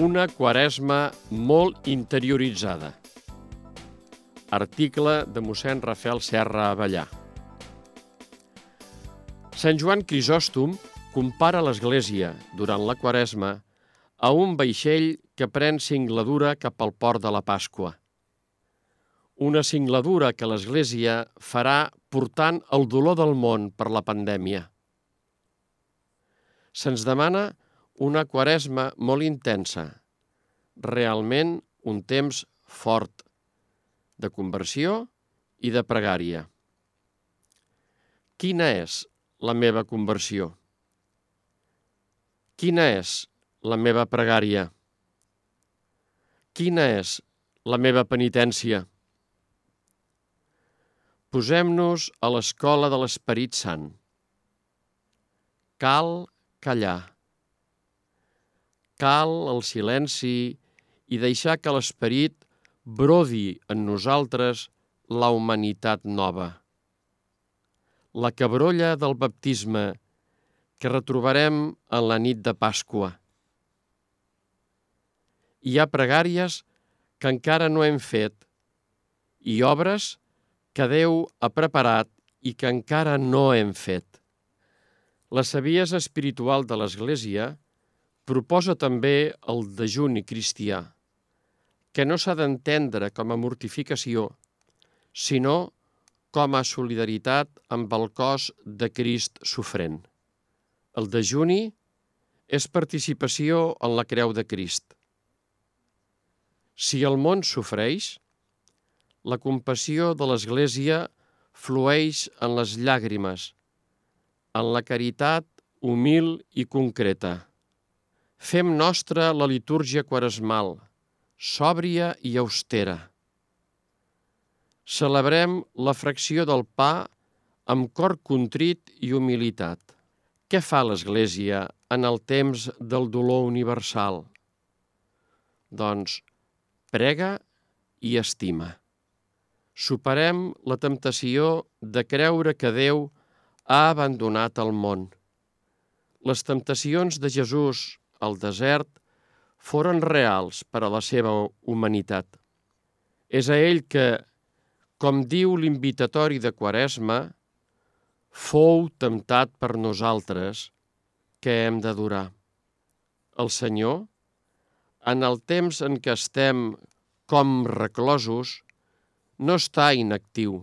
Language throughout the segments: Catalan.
Una quaresma molt interioritzada. Article de mossèn Rafael Serra Avellà. Sant Joan Crisòstom compara l'Església, durant la quaresma, a un vaixell que pren cingladura cap al port de la Pasqua. Una cingladura que l'Església farà portant el dolor del món per la pandèmia. Se'ns demana una quaresma molt intensa, realment un temps fort de conversió i de pregària. Quina és la meva conversió? Quina és la meva pregària? Quina és la meva penitència? Posem-nos a l'escola de l'Esperit Sant. Cal callar cal el silenci i deixar que l'esperit brodi en nosaltres la humanitat nova. La cabrolla del baptisme que retrobarem en la nit de Pasqua. Hi ha pregàries que encara no hem fet i obres que Déu ha preparat i que encara no hem fet. La saviesa espiritual de l'Església Proposa també el dejuni cristià, que no s'ha d'entendre com a mortificació, sinó com a solidaritat amb el cos de Crist sofrent. El dejuni és participació en la creu de Crist. Si el món sofreix, la compassió de l'Església flueix en les llàgrimes, en la caritat humil i concreta. Fem nostra la litúrgia quaresmal, sòbria i austera. Celebrem la fracció del pa amb cor contrit i humilitat. Què fa l'Església en el temps del dolor universal? Doncs prega i estima. Superem la temptació de creure que Déu ha abandonat el món. Les temptacions de Jesús al desert foren reals per a la seva humanitat. És a ell que, com diu l'invitatori de Quaresma, fou temptat per nosaltres que hem d'adorar. El Senyor, en el temps en què estem com reclosos, no està inactiu.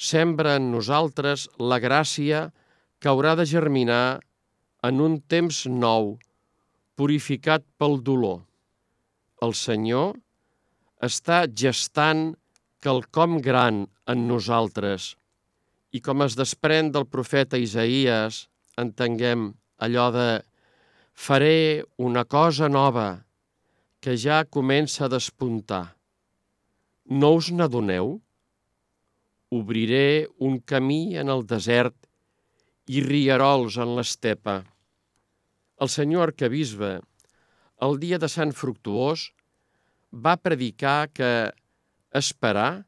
Sembra en nosaltres la gràcia que haurà de germinar en un temps nou, purificat pel dolor. El Senyor està gestant quelcom gran en nosaltres i com es desprèn del profeta Isaías, entenguem allò de faré una cosa nova que ja comença a despuntar. No us n'adoneu? Obriré un camí en el desert i rierols en l'estepa. El senyor arcabisbe, el dia de Sant Fructuós, va predicar que esperar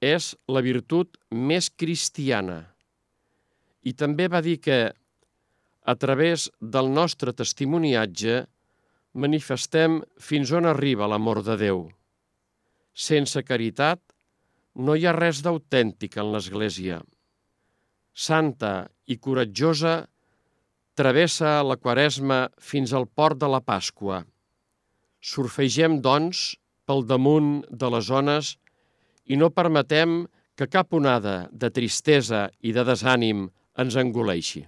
és la virtut més cristiana i també va dir que, a través del nostre testimoniatge, manifestem fins on arriba l'amor de Déu. Sense caritat no hi ha res d'autèntic en l'Església santa i coratjosa, travessa la Quaresma fins al port de la Pasqua. Surfegem, doncs, pel damunt de les zones i no permetem que cap onada de tristesa i de desànim ens engoleixi.